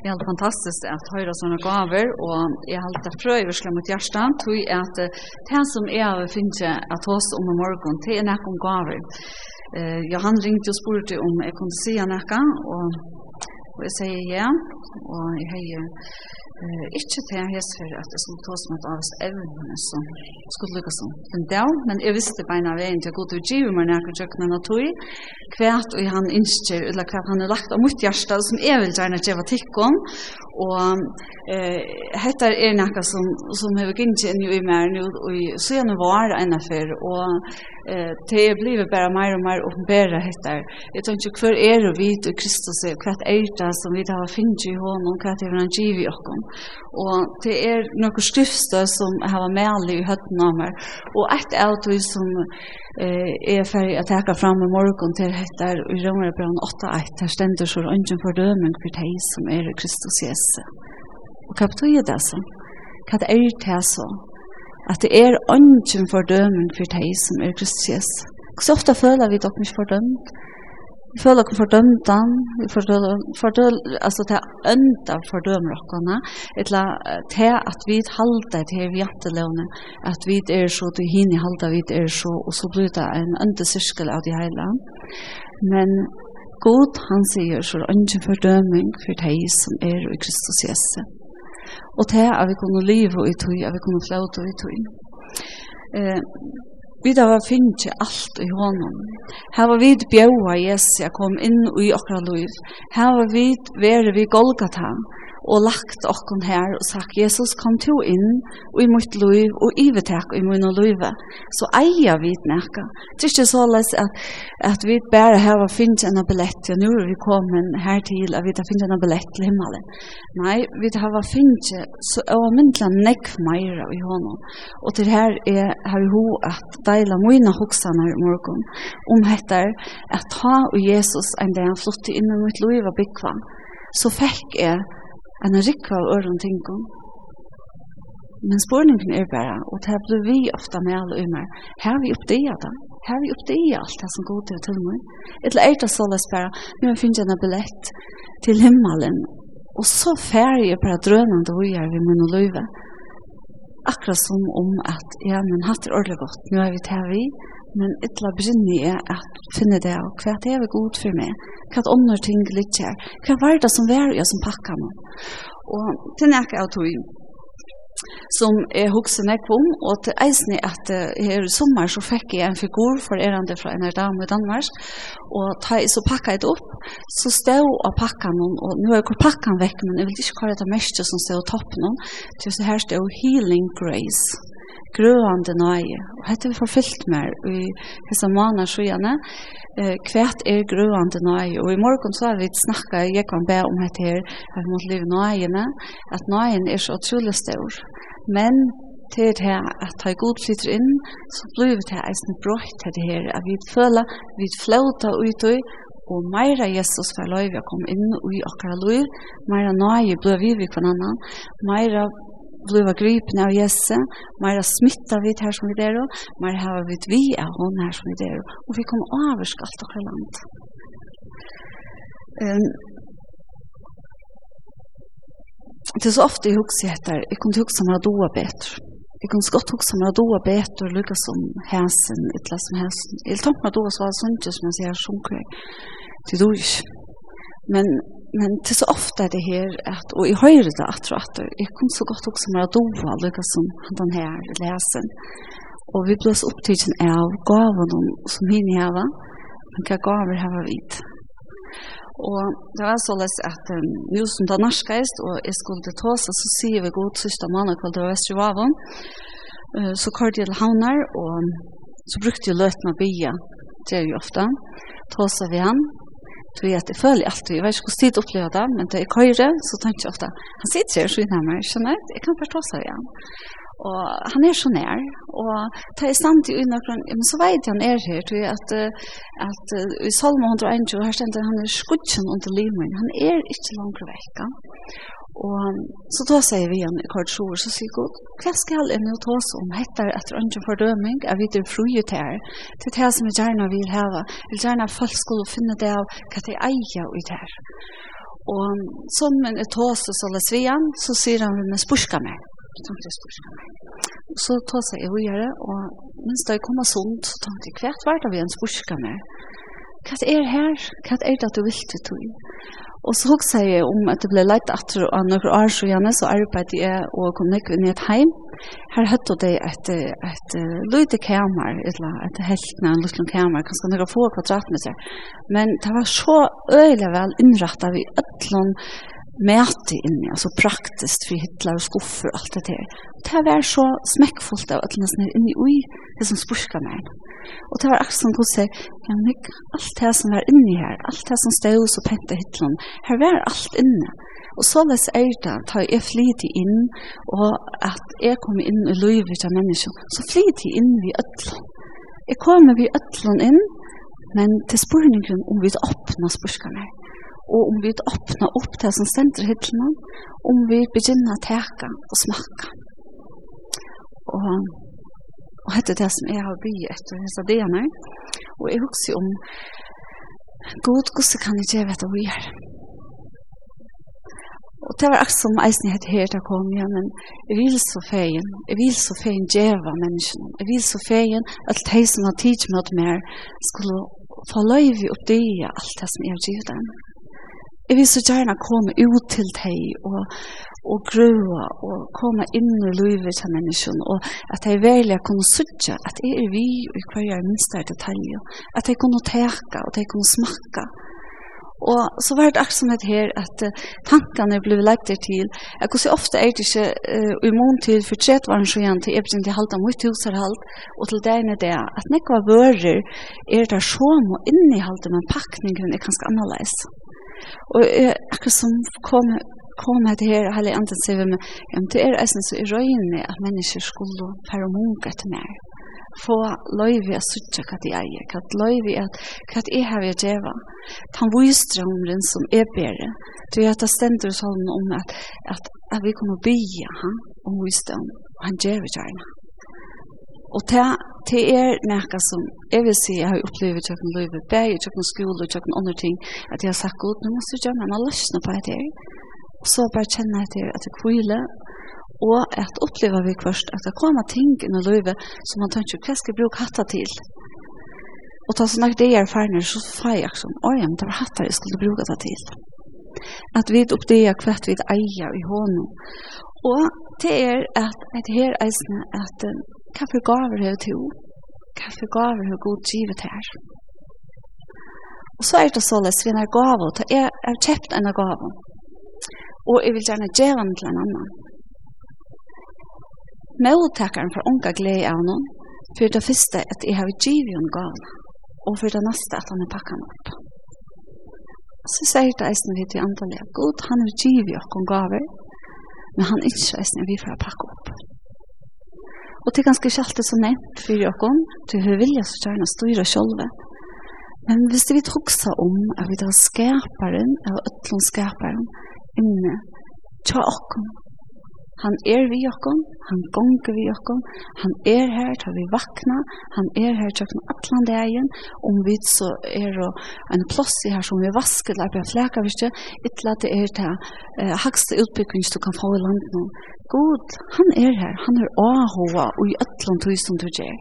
Det er helt fantastiskt att höra såna gaver och jag har alltid fröjversla mot hjärtan tog att det som är har finnet at hos om i morgon det är om gaver. Eh, Johan ringte og spurte om jeg kunne si noe, och, och jag säger ja och jag har Eh, ikke til jeg hest for at jeg skulle tas med av oss evne som skulle lykkes som en del, men jeg visste beina veien til god og giver meg nærkere tjøkken enn tog, hvert og han innskjer, eller hvert han har lagt av mot hjerte, som jeg vil gjerne gjøre tikkene, og eh, dette er nærkere som, som har gitt inn i mer nå, og så gjerne var enn for, og eh, det er blivet bare mer og mer åpenbære dette. Jeg tenker ikke hver er og vidt og Kristus, hvert er det som vi har finnet i hånden, hva er det han giver i. Og det er noen skriftstøy som har med i høtten av meg. Og et av det som eh, er ferdig å teke fram i morgen til heter i Romerbrann 8.1, her stender så ønsken fordøming for deg som er Kristus Jesus. Og hva betyr det så? Hva er det så? At det er ønsken fordøming for deg som er Kristus Jesu. Så ofte føler vi dere ikke fordømt, føler oss fordømte, vi fordømte, altså det ønda fordømmer dere, etla til at vi halter til vi jantelevne, at vi er så, til hini halter vi er så, og så blir det en ønda syskel av de hele. Men god han sier så er ønda fordøming for de som er i Kristus Jesu. Og til at vi kunne leve i tog, at vi kunne flåte i tog. Eh, Vi da var finnje alt i hånden. Her var vid bjaua Jesu kom inn i okra liv. Her var vi vere vi Golgata og lagt okkon her og sagt, Jesus, kom to inn i mitt liv og ivetak i min liv, så eier vi nekka. Det er ikke så løs at, at vi bare har finnet en billett, og nå er vi kommet her til at vi har finnet en billett til himmelen. Nei, vi har finnet så og myndla nekk mer i hånden. Og til her er her ho at deila mine hoksanar i morgen om hettar at ta og Jesus en dag han inn i mitt liv og byggva, så fikk jeg en rikva av øren tingum. Men spurningen er bare, og det blir vi ofta med alle umar, her vi oppdia det, her vi oppdia alt det som går til til meg. eller er det såles bare, vi har jeg finnet en billett til himmelen, og så færre jeg bare drønende hoier ved min og løyve. Akkurat som om at, ja, men hatt er ordentlig godt, nå er vi til vi, men ytla brinni er at finne det og hva det er god for meg? Hva andre ting litt her? Hva var det som var jeg som pakka meg og til nek av tog som er husker nek om og til eisen at her i sommer så fikk jeg en figur for erande fra en dame i Danmark og ta, så pakka jeg det opp så stod og pakka noen og nå er jeg pakka vekk men jeg vil ikke hva det er mest som stod toppen til så her stod healing grace grøvande nøye. Og hette vi forfyllt mer i hese måneder sjøene. Eh, kvært er grøvande nøye. Og i morgen så har vi snakket, jeg kan be om hette her, at vi måtte leve nøyene, at nøyen er så utrolig stor. Men til det her at ta god flytter inn, så blir vi til eisen brått til det her, at vi føler, vi flauta ut og og meira Jesus for lov å komme inn i akkurat lov, meira nøye blir vi vi kvann annan, meira bliva gripen av Jesse, mer smitta vi her som vi der, mer har vi vi av hon her som vi der, og vi kom oversk alt okra land. Um, det er så ofte jeg husker etter, jeg kunne huske meg doa bedre. Jeg kunne godt huske meg jeg doa og lukka som hæsen, eller som hæsen. Jeg tommer doa så var sunnkje som jeg sier sunnkje, det doa ikke. Men men det er så ofte det her, at, og jeg hører det at og at jeg kom så godt også med å dova, lykke som den her lesen. Og vi ble så opptidsen av gaven som hun heva, men hva gaver heva vidt. Og det var så lest at um, nå som det norskast, og jeg skulle til Tåsa, så sier vi god sista mann og kvall det var uh, så kort til Havnar, og så brukte jeg løtene å bygge, det er jo ofte, Tåsa vi han, tror jeg at jeg føler alltid. jeg vet ikke hvordan tid opplever det, men då jag kör så tenker jeg ofte, han sitter her, så innan mig, skjønner jeg, jeg kan bare ta seg igjen. Og han er så nær, og tar jag stand i unnafrån, men så vet jeg han er her, tror jag at att i Salmo 121, her stender han er skudsen under limen, han er ikke langt vekk, Og så då säger vi en kort sjor så sier god, hva skal jeg nå ta oss om etter etter ønsken fordøming, jeg vet det fruet her, til det som jeg gjerne vil ha. jeg vil gjerne at folk skulle finne det av hva de eier ut her. Og som en etos og såles vi igjen, så sier han, med spurska meg. Så tenkte jeg spurska meg. Så tog seg jeg høyere, og minst da jeg kom av sånt, så tenkte jeg, hvert var det vi en spurska meg? Hva er her? Hva er det du vil til tog? Og så husker jeg om at det ble leit etter av noen år så gjerne, så arbeidde jeg og kom nok inn i et heim. Her høtte det et, et, et kamer, et, et heltene, en liten kamer, kanskje noen få kvadratmeter. Men det var så øyelig vel innrettet vi øtlån mæti inni, altså praktiskt for hitler og skuffer og alt det der. Og det var så smekkfullt av alle nesten inni ui, det som spurska meg. Og det var akkurat som god seg, ja, nek, alt det som var inni her, alt det som stod og pente hitleren, her var alt inne. Og så les er det, ta jeg flyt inn, og at jeg kom inn i løyvet av mennesker, så flyt jeg inn vi ødlen. Jeg kommer vi ødlen inn, men til spurningen om vi åpner spurska og om vi åpner opp det som stender hyllene, om vi begynner å teke og smakke. Og, og dette er det som jeg har bygd etter disse dagene. Og jeg husker om god gosse kan jeg gjøre dette vi gjør. Og det var akkurat som eisen jeg hette her til å komme igjen, men jeg vil så feien, jeg vil så feien djeva menneskene, jeg vil så feien at de som har tid med mer skulle få løyve opp det alt det som jeg har givet dem. Jeg vil så gjerne komme ut til deg og, og grøve og komme inn i livet til menneskene og at jeg velger å kunne sørge at jeg er vi i hver jeg minste detalj at jeg kunne teke og at jeg kunne smakke Og så var det aksamhet her at uh, tankene ble lagt der til jeg kunne hvordan ofte er det ikke uh, imon til for tredje var så igjen til jeg begynte å holde mot huserhalt og til det ene det at når jeg var vører er det så sånn og innehalte men pakningen er ganske annerledes. Og jeg, akkurat som kom, kom jeg til her, og hele andre sier vi, meg, ja, men det er eisen så i røyene at mennesker skulle være munga etter meg. Få løyvi at sutja hva de eier, hva løyvi at hva jeg har jeg djeva. Tan vysdraumren som er bedre. det er at det stender sånn om at, at, at vi kommer bya han om vysdraum, og han djeva gjerne. Og det, det er noe som jeg vil si jeg har opplevd tjøkken løyve, bare tjøkken skole og tjøkken andre ting, at jeg har sagt god, nå må du gjøre meg, nå løsne på det her. Og så bare kjenne etter at det kvile, og at oppleva vi først at det kommer ting i løyve som man tenker, hva skal jeg bruke hatta til? Og ta sånn at det er ferdig, så får jeg sånn, åja, men det var hattar jeg skulle bruke det til. At vi oppdager hva vi eier i hånden. Og det er at, at her eisene, at Hva for gaver har du? Hva for gaver har god givet her? Og så er det så således vi har gaver, og jeg har kjøpt en gave. Og jeg vil gjerne gjøre den til en annen. Mottakeren for unga glede av noen, for det første at jeg har givet en gave, og for det neste at han har pakket den opp. Så sier det eisen vi til andre, god, han har givet oss gaver, men han er ikke eisen vi for å pakke opp. Og det er ganske ikke alltid så nevnt for dere, til hun vilja så gjerne styre sjølve. Men hvis vi trukser om at vi tar skaparen, eller øtlån skaparen, inne, tja okken, Han er vi okkom, han gonger vi okkom, han er her til vi vakna, han er her til allan dagen, om vi så er og en plass i her som vi vasker, eller bare flæka, visst jeg, ytla det er til eh, hakste utbygging du kan få i landet nå. God, han er her, han er ahova og i allan tusen du gjør.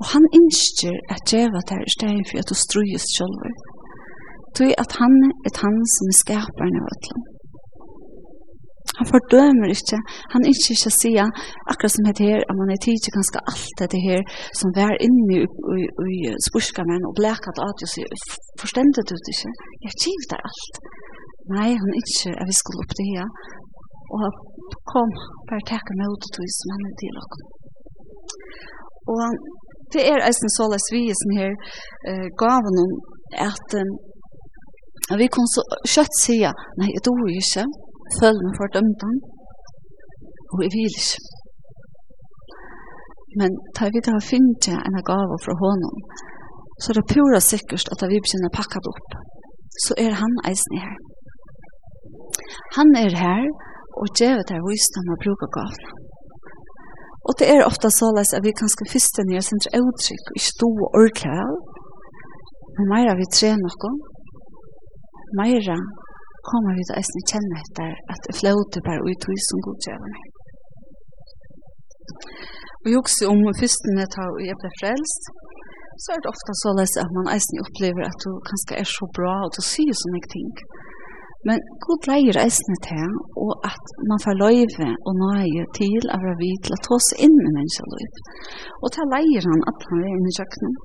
Og han innskjer at djeva der i stedet for at du strøyest sjølver. Tui at han er han som er skaperen av allan. Han fordømer ikke. Han ikke ikke sier akkurat som heter her, at man er tidlig ganske alt dette her som var inne i, i, i spørsmålen og bleket at jeg sier, forstendet du det ikke. Jeg kjivte alt. Nei, han ikke, er vi skulle opp det her. Og kom, bare takk meg ut til som han er til dere. Og det er eisen så løs vi som her uh, gav noen at um, vi kunne så kjøtt sige, nei, jeg dår ikke, føler meg fordømt han, og jeg vil ikke. Men da vi da finner til en gave fra honom, så er det pura sikkert at vi begynner å pakke det opp. Så er han eisen her. Han er her, og gjør det her visdom og bruker gavene. Og det er ofta så såleis at vi kanskje fyrste nye sin uttrykk ikke stå og ordentlig men meira vi tre noe, meira kommer vi til eisen kjenne etter at det flåter bare ut hos som god gjør meg. Og Vi også om fyrsten jeg tar og jeg ble frelst, så er det ofte så løs at man eisen opplever at du kanskje er så bra og du sier sånne ting. Men god leier eisen til, og at man får løyve og nøye til av å vi til å ta seg inn i menneskeløyv. Og ta leier han at han er inne i kjøkkenen.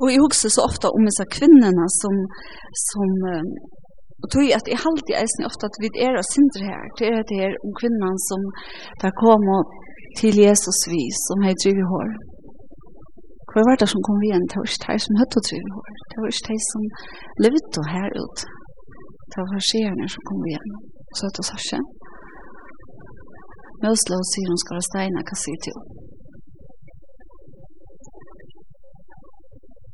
Og jeg husker så ofte om disse kvinnerne som, som um, Og tog at jeg halte eisen ofte at vi er og synder her. Det er det her om kvinnan som der kom til Jesus vi som har drivet hår. Hva var det som kom igjen? Det var ikke de som høtte å drive hår. Det var ikke de som levde her ut. Det var skjerne som kom igjen. Så høtte oss ikke. Møsle og sier hun skal ha steina, hva sier til?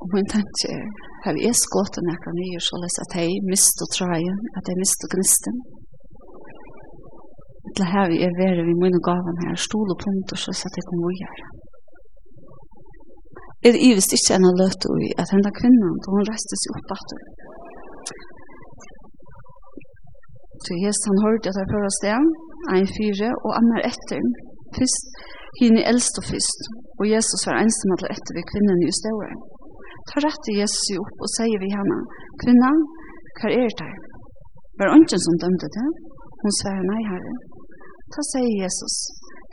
Og min tanke er, har vi skått en ekra nye, så les at jeg miste trøyen, at jeg miste gnisten. Til her vi er vere vi mine gaven her, stål og punkt og så at jeg kom vi her. Er det ivist ikke enn å løte ui at henne kvinnan, da hun reiste seg opp at hun. Så Jesus han hørte at jeg fører sted, en fyre, og annar etter, først, henne eldst og først, og Jesus var ensom at etter ved kvinnen i stedet. Ta rette Jesus opp og sier vi henne, kvinna, hva er det? Var ønsken som dømte det? Hun sier nei, herre. Ta sier Jesus,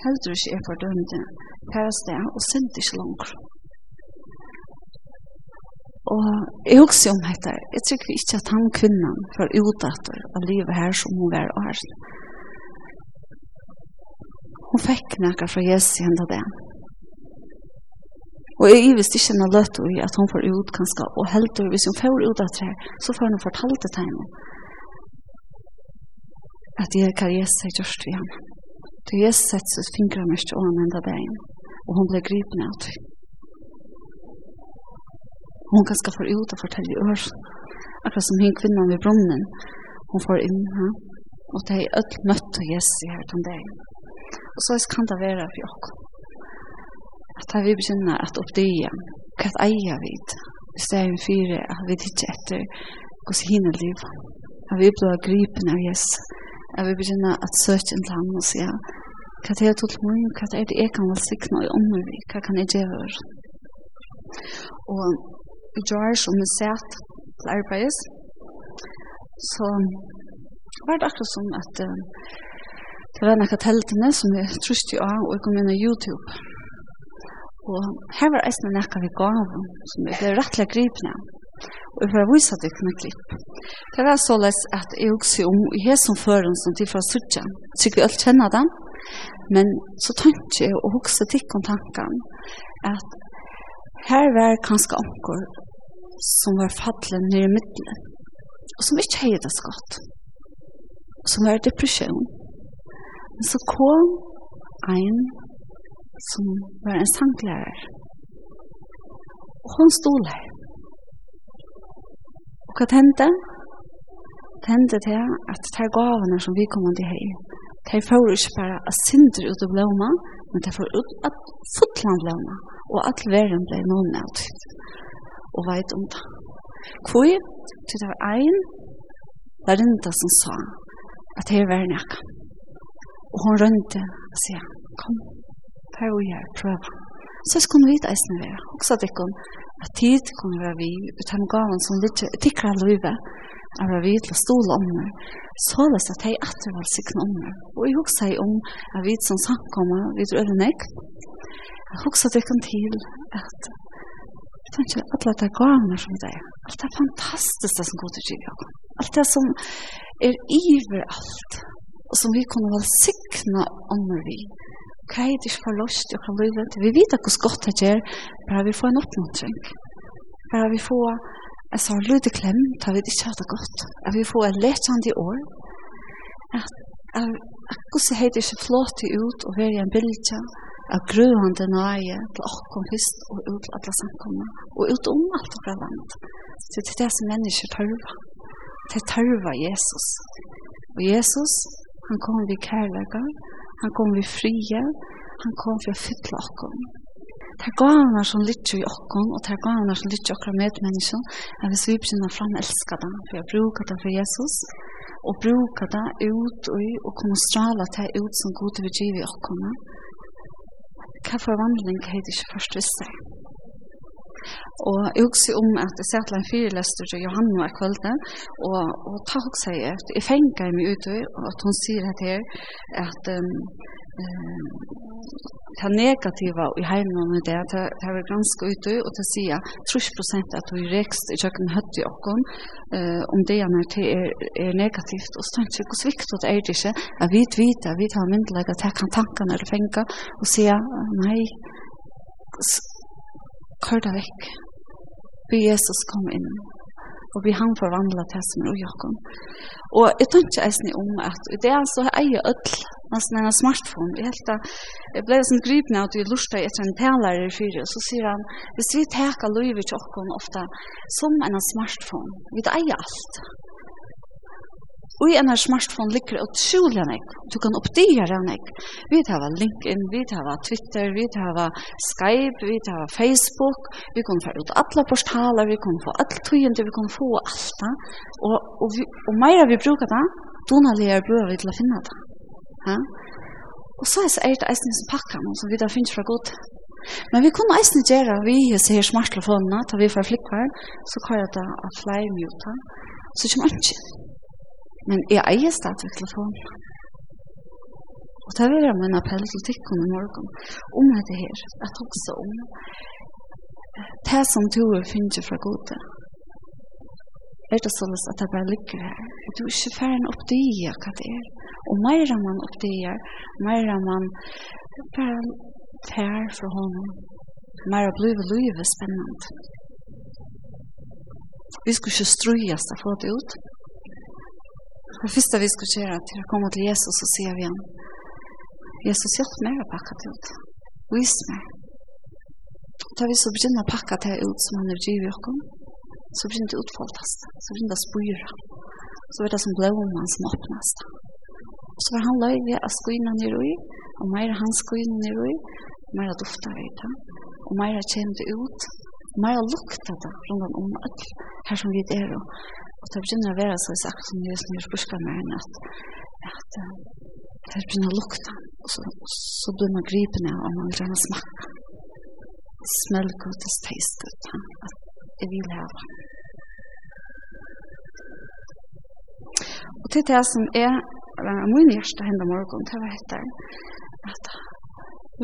heldur ikke er for dømte, her er sted og synd ikke langt. Og jeg husker om dette, jeg tror ikke at han kvinnan var utdatter av livet her som hun var og her. Hun fikk noe fra Jesus i henne det. Og jeg visste ikke henne løtt i at hun får ut kanskje, og heldur hvis hun får ut av her, så får hun fortalt det til henne. At jeg kan Jesus er gjørst ved henne. Så Jesus sett sitt fingre mest og han enda dagen, og hun ble gripende av det. Hun kanskje får ut og fortelle i ør, akkurat som hun kvinnen ved brunnen, hun får inn her, og det er et møtt av Jesus i her den deg. Og så kan det være for dere at vi begynner at oppdøye hva eier vi i stedet for at vi ikke etter hos henne liv. At vi blir gripen av Jesus. At vi begynner at søke en land og sier hva det er til meg, hva det er det jeg kan velsigne i vi hva kan jeg gjøre? Og i George, som vi sett til arbeids, så var det akkurat som at uh, det var noen teltene som vi trusste av og kom inn på YouTube. Og her var eisne nekka vi gav, som er det rettelig gripne. Og jeg får vise at jeg kunne klipp. Det var så såleis at jeg også om i hesen føren som til fra Sutja. Sikkert vi alt kjenner den, men så tenkte jeg og hokse tikk om tanken at her var kanskje anker som var fattelig nere i middelen, og som ikke heier det så og som var depresjon. Men så kom ein som var en sanglærer. Og hun stod her. Og hva tente? Tente til at de gavene som vi kom til her, de får ikke bare av synder ut av blåma, men de får ut av fotland blåma, og at verden ble noen av. Og veit om det. Hvor, til det var en, var rinda som sa at det var nekka. Og hun rønte og sier, kom, per og her prøver. Så skal vi vite eisen være. Også at ikke at tid kunne være vi, ut av gaven som ligger, tikkere av livet, er vi til å stole om det. Så er det at jeg atter var sikker om det. Og jeg husker om at vi som samkommer, vi tror det nek. Jeg husker det jeg kan til at jeg tenker alle de gavene som det er. Alt det fantastiske som går til å Alt det som er iver alt, Og som vi kunne være sikkene om det vi. Hva er det ikke for løst og kan løyve? Vi vet hvordan godt det gjør, bare vi får en oppmuntring. Bare vi får en sånn lyd klem, da vi ikke har det godt. At vi får en letjende år. At at, at hvordan er det ikke flott ut og være en bilde av grøvende nøye til åkken først og ut til alle samkomne. Og ut om alt og land. Så det er det som mennesker tørver. Det tørver Jesus. Og Jesus, han kommer vid kærlighet Han kom vi frie. Han kom for å fytle okken. Det er gavene som lytter i okken, og det er gavene som lytter i okken medmennesken, at hvis vi begynner fram å elske det, for jeg bruker det for Jesus, og bruker det ut og, og kommer strale det ut som god vil give i okken. Hva forvandling heter ikke først visst det? Og jeg husker om at jeg satt en fyrlester til Johanna i kvölde, og, og ta hos seg at jeg fengar meg ute, og at hun sier at her, at um, eh ta negativa i heimen med det, det er ganska ute, och det sier 30% at vi rekst i köken hött i okon eh om det när det är är negativt, och stånd sig hvor svikt det är det ikke, at vi vet, att vi tar myndliga att ta kan tankarna eller fänga och säga nej kör det väck. Vi Jesus kom in. Og vi han forvandla til som er ujakken. Og jeg tar ikke eisen om at det er jeg eier ødel, nesten en smartphone. Jeg, helt, jeg ble sånn gripende at vi lurte etter en taler i fyre, så sier han, hvis vi teker løyve til okken ofte som en smartphone, vi eier alt. Og i en her smartphone ligger utrolig enn jeg. Du kan oppdere enn jeg. Vi tar LinkedIn, vi tar Twitter, vi tar Skype, vi tar Facebook. Vi kan få ut alle portaler, vi kan få alle tøyende, vi kan få alt det. Og, og, vi, og mer vi bruker det, donalige bruker vi til å finne det. Ja? Og så er det eisen som pakker noen som vi da finner fra godt. Men vi kunne eisen gjøre, vi ser smartelefonene, tar vi fra flikker, så kan jeg da fly mute. Så kommer ikke Men jeg eier stadig telefon. Og det vil være min appell til tikkene i morgen om dette her. Jeg tok så om det som du finner fra gode. Er det sånn at det bare ligger her? Og du er ikke ferdig oppdøye hva det er. Og mer enn man oppdøye, mer enn man bare fær fra honom. Mer enn blir livet spennende. Vi skulle ikke strøyes til å få det ut. Det første vi skal gjøre til å komme til Jesus og sier vi igen. Jesus hjelp meg å pakke det ut. Vis meg. Da vi så begynner å pakke det ut som han er driver i åkken, så begynner det utfoldes, så begynner det å spore. Så er det som blåmann som åpnes. Så var han løy ved å skynne ned i, og mer han skynne ned i, mer dufter i det, og mer kommer det ut, mer lukter det rundt om alt her som vi er. Og det begynner å være så sagt som det som gjør spørsmål med henne, at, at det begynner å lukta, og så, så blir man gripende og man vil gjerne smakke. Smell good, this taste good, at jeg vil hava. Og til det som er, av min hjerte henne morgen, til hva heter at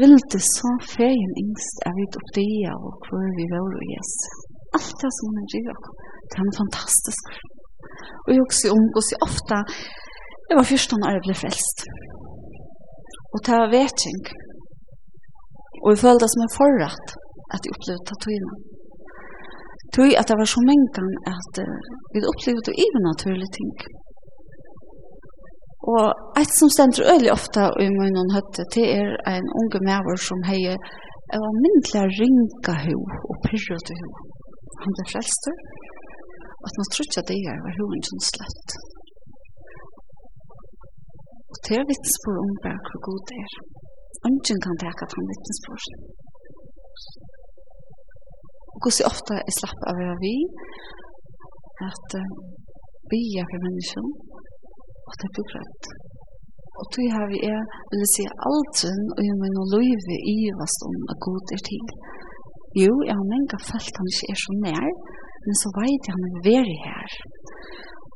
vil det så feien yngst er vi opp det, og hvor vi vil og Jesus. Alt det som hun driver, det er fantastisk. Og jeg husker om hos jeg ofte, det var først når jeg ble frelst. Og det var vetjeng. Og jeg følte det som en forrett at jeg opplevde tatoina. Tui at det var så mengan at uh, vi opplevde det even naturlige ting. Og et som stender øyelig ofte i munnen høtte, det er en unge maver som heier Jeg var myndelig ringa ho og pyrrøt ho. Han ble frelster, Og at man trodde det er var hun som slett. Og det er vittnesbord om bare hvor god det er. Ønsken kan teka fram vittnesbord. Og hvordan ofte jeg slapp av å være vi, at uh, vi er for mennesken, og det blir grønt. Og tog har vi er, vil jeg si, aldrin og jeg mener løyve i hva som er god er til. Jo, jeg har mange følt han ikke er så nær, men så vet jeg han er veri her.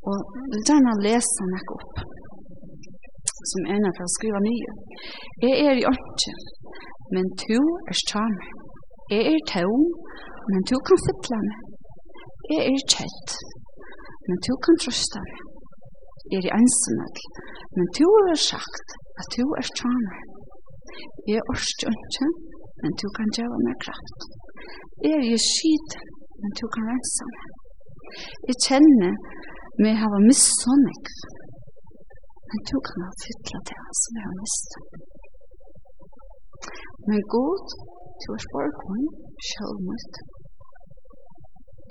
Og jeg vil gjerne lese han noe opp, som er nødt til å skrive nye. Jeg er i åndsje, men to er stjerne. Jeg er tom, men to kan fytle meg. Jeg er kjett, men to kan trøste meg. Jeg er i ensomhet, men to har sagt at to er stjerne. Jeg er åndsje, men to kan gjøre meg kraft. Jeg er i skyten, men tok han meg. Jeg kjenner meg hava missånnig, men tok han at fytla til han som jeg har mist. Men god, til å spørre hun, sjølv mot.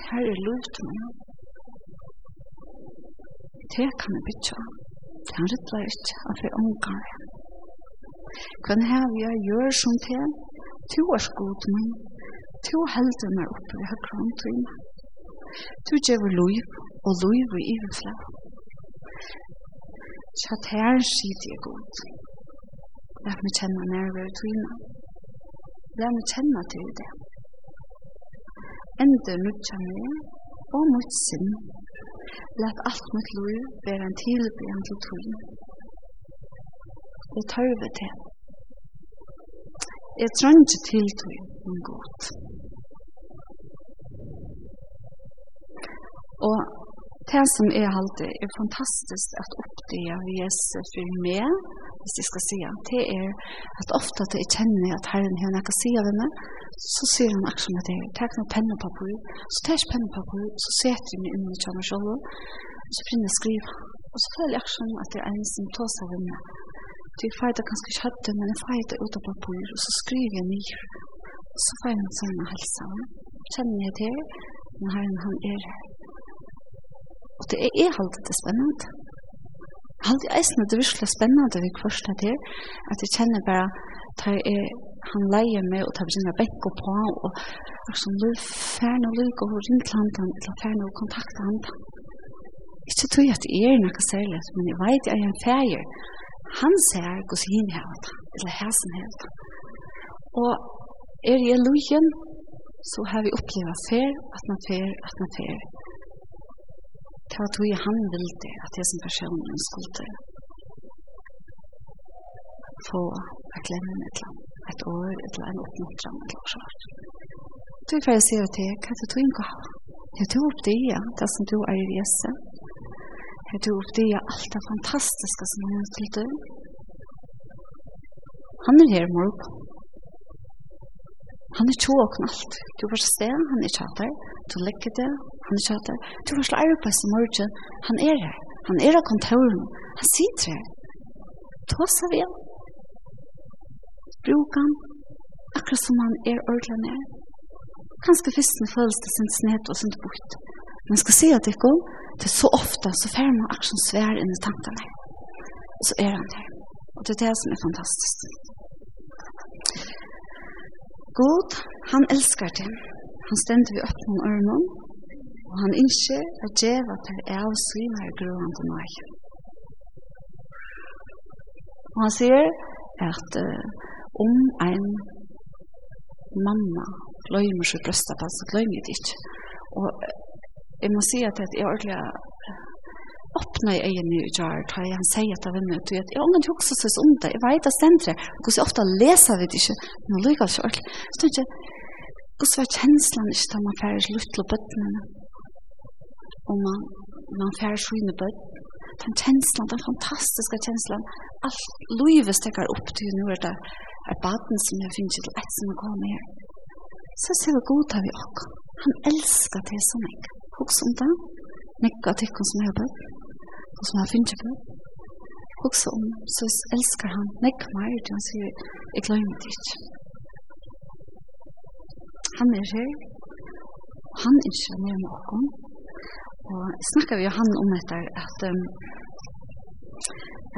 Her er lurt meg. Det kan jeg bytja. Det han rytler ikke at vi omgår. Hvem her vi gjør som til? Tu er skod min. To heldur meg oppe i høyre hånd til meg. To gjør liv, og liv i iverflag. Kjatt her skiter jeg godt. Lær meg kjenne nærvær til meg. Lær meg kjenne til det. Ender nutja meg, og mot sinn. Lær alt mitt liv være en tilbyen til tog. Det tar vi til. Jeg trenger til tog en godt. Og det som er alltid er fantastisk at oppdaga Jesus for meg, hvis jeg skal si det er at ofte at jeg kjenner at Herren har noe å si av henne, så sier han akkurat som at jeg tar noen penn og papur, så tar jeg penn og papur, så setter jeg meg inn i kjønner selv, så begynner jeg å skrive. Og så føler jeg akkurat som at det er en som tar seg av henne, Så jeg fejder kanskje ikke hadde, men jeg fejder ut av papir, og så skriver jeg nyr. Og så fejder han sånn med helsa. Kjenner jeg til, men herren han er her. Og det er, er alltid det spennende. Alltid eisen er det virkelig spennende vi kvarst det her, at jeg kjenner bare at er, han leier meg, og tar begynner bekk og på, og er sånn, du færne og lykke, og ringt til han, eller færne og kontakte han. Ikke tror jeg at det er noe særlig, men jeg vet jeg er en færger, han ser hos hin her, eller hæsen her. Og er i lujen, så har vi opplevet fer, at man fer, at man fer. Det var tog han ville at det som personen skulle få å glemme et eller annet, et år, et eller annet oppmuntran, et eller annet. Du får jeg si til, hva er det du ikke har? Jeg tror opp det, ja, det som du er i Jesu. Jag du upp det allt det fantastiska som han har till dig. Han är här morgon. Han är tjåk knallt. Du var se, han är tjatar. Du lägger det, han er tjatar. Du var slå arbeids i morgen. Han er her. Han er av kontoren. Han sitter her. Tåsa vi. Bruk han. Akkurat som han er ordentlig nær. Kanskje fyrst med følelse sin sned og sin bort. Men skal se at det går, det er så ofte så fer man aksjon svær inn i tankene. Og så er han der. Og det er det som er fantastisk. God, han elskar det. Han stender vi opp med ørnen, og han innskjer at djeva per av svimer grøven til meg. Og han sier at uh, om en mamma gløymer seg brøstet, så gløymer det ikke. Og jeg må si at jeg ordentlig åpna i egen i jar, da jeg sier at jeg vinner ut, at jeg ånger til også synes om det, jeg vet at stendre, hvordan ofte leser vi det ikke, men jeg lykker ikke ordentlig. Så tenker jeg, hvordan var kjenslen ikke da man færre slutt til bøttene, og man, man færre skjønne bøtt, den kjenslen, den fantastiske kjenslen, alt livet stekker opp til nå er det er baden som jeg finner til et som er kommet her. Så ser vi god av i åkken. Han elsker det som jeg. Hoks om det. Nekka tykken som har bøtt, og som har finnet på Hoks om, så elskar han. Nekka meg, og han sier, jeg glemmer det ikke. Han er her, og han er ikke mer med åkken. Og snakker vi jo han om dette, at,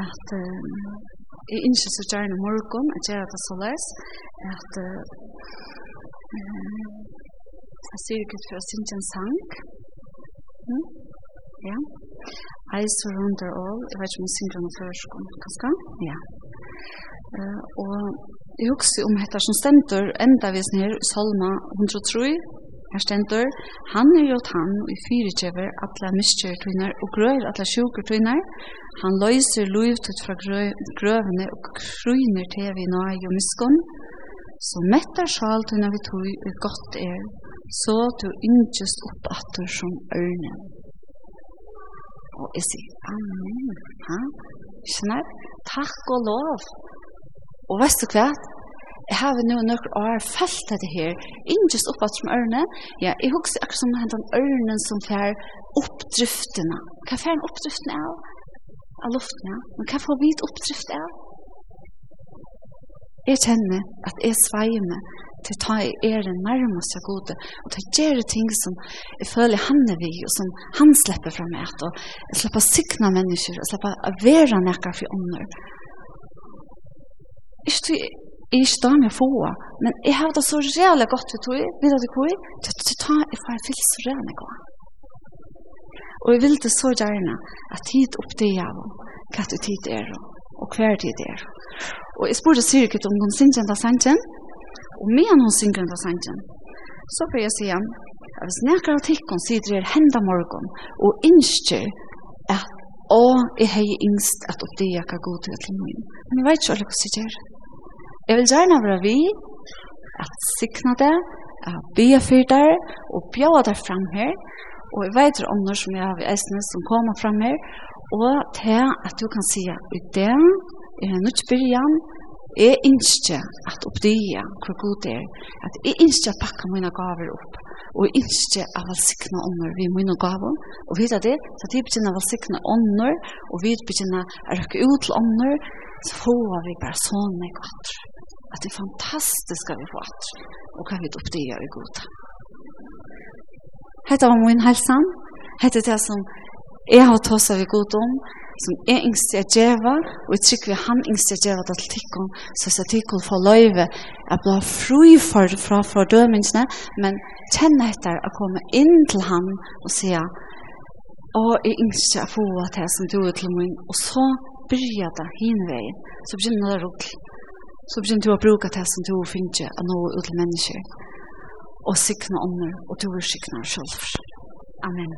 at jeg ikke så gjerne morgen, at jeg er det så løs, at jeg sier ikke for å synge en sang, Mm. Ja. I surrender all. Jeg vet ikke om jeg synger noe før, kanskje? Ja. Uh, og jeg husker om dette som stender, enda vi snir Salma 103, her stender, han er jo tann og i fyre kjever atle miskjørtøyner og grøver atle sjukertøyner. Han løyser lovtøyt fra grøvene og krøyner til vi nøy og miskunn. Så mettar sjaltøyner vi tog, og godt er så du yngest opp atter som ørne. Og jeg sier, amen, ha? Skjønner? Takk og lov. Og vet du hva? Jeg har nå nok år felt dette her. Yngest opp atter som ørne. Ja, jeg husker akkurat som den ørnen som fer oppdriftene. Hva fer en oppdriftene av? Av luften, ja. Men hva får vi et oppdrift av? Jeg kjenner at jeg sveier meg til ta i æren nærmest seg gode, og til å gjøre ting som jeg føler han er vi, og som han slipper fra meg, og jeg slipper å sikne mennesker, og slipper å være nækker for ånder. Ikke til jeg ikke da med få, men jeg har det så reale godt vi tog, vet du hva, til ta i far til så reale godt. Og jeg vil det så gjerne at tid opp det oppdager hva tid er, og hver tid er. Og jeg spurte Sirkut om hun synes enda sangen, Og medan hon synger den sangen, så får jeg sige, at hvis nekker av tikkene sitter her henda morgen og innskjer at å, jeg hei yngst at opp det jeg kan gå til til min. Men jeg vet ikke hva som gjør. Jeg vil gjerne være vi, at sikna det, at be for der, og bjøre der frem her, og jeg vet om ånder som jeg har i eisene som kommer frem her, og til at du kan si at i det er nødt byrjan, Jeg ønsker at oppdøye hvor god det er. At jeg ønsker at pakke mine gaver opp. Og jeg ønsker at jeg valsikne ånder ved mine gaver. Og vet du det, så vi begynner å sikne ånder, og vi begynner å røkke ut til ånder, så får vi bare sånn jeg gatt. At det er fantastisk at vi får at. Og kan vi oppdøye i god. Hette var min helsen. Hette det som jeg har tåst av i god om som er yngst jeg djeva, og jeg trykker vi han yngst jeg djeva til tikkun, så jeg tikkun får løyve at bli fri for, fra fordømelsene, men kjenne etter å komme inn til han og sige, å, jeg yngst jeg få at som du er til min, og så byrja det hinveien, så begynner det rull, så begynner du å bruke det som du finner av noe ut til mennesker, og sikne ånder, og du er sikne selv. Amen.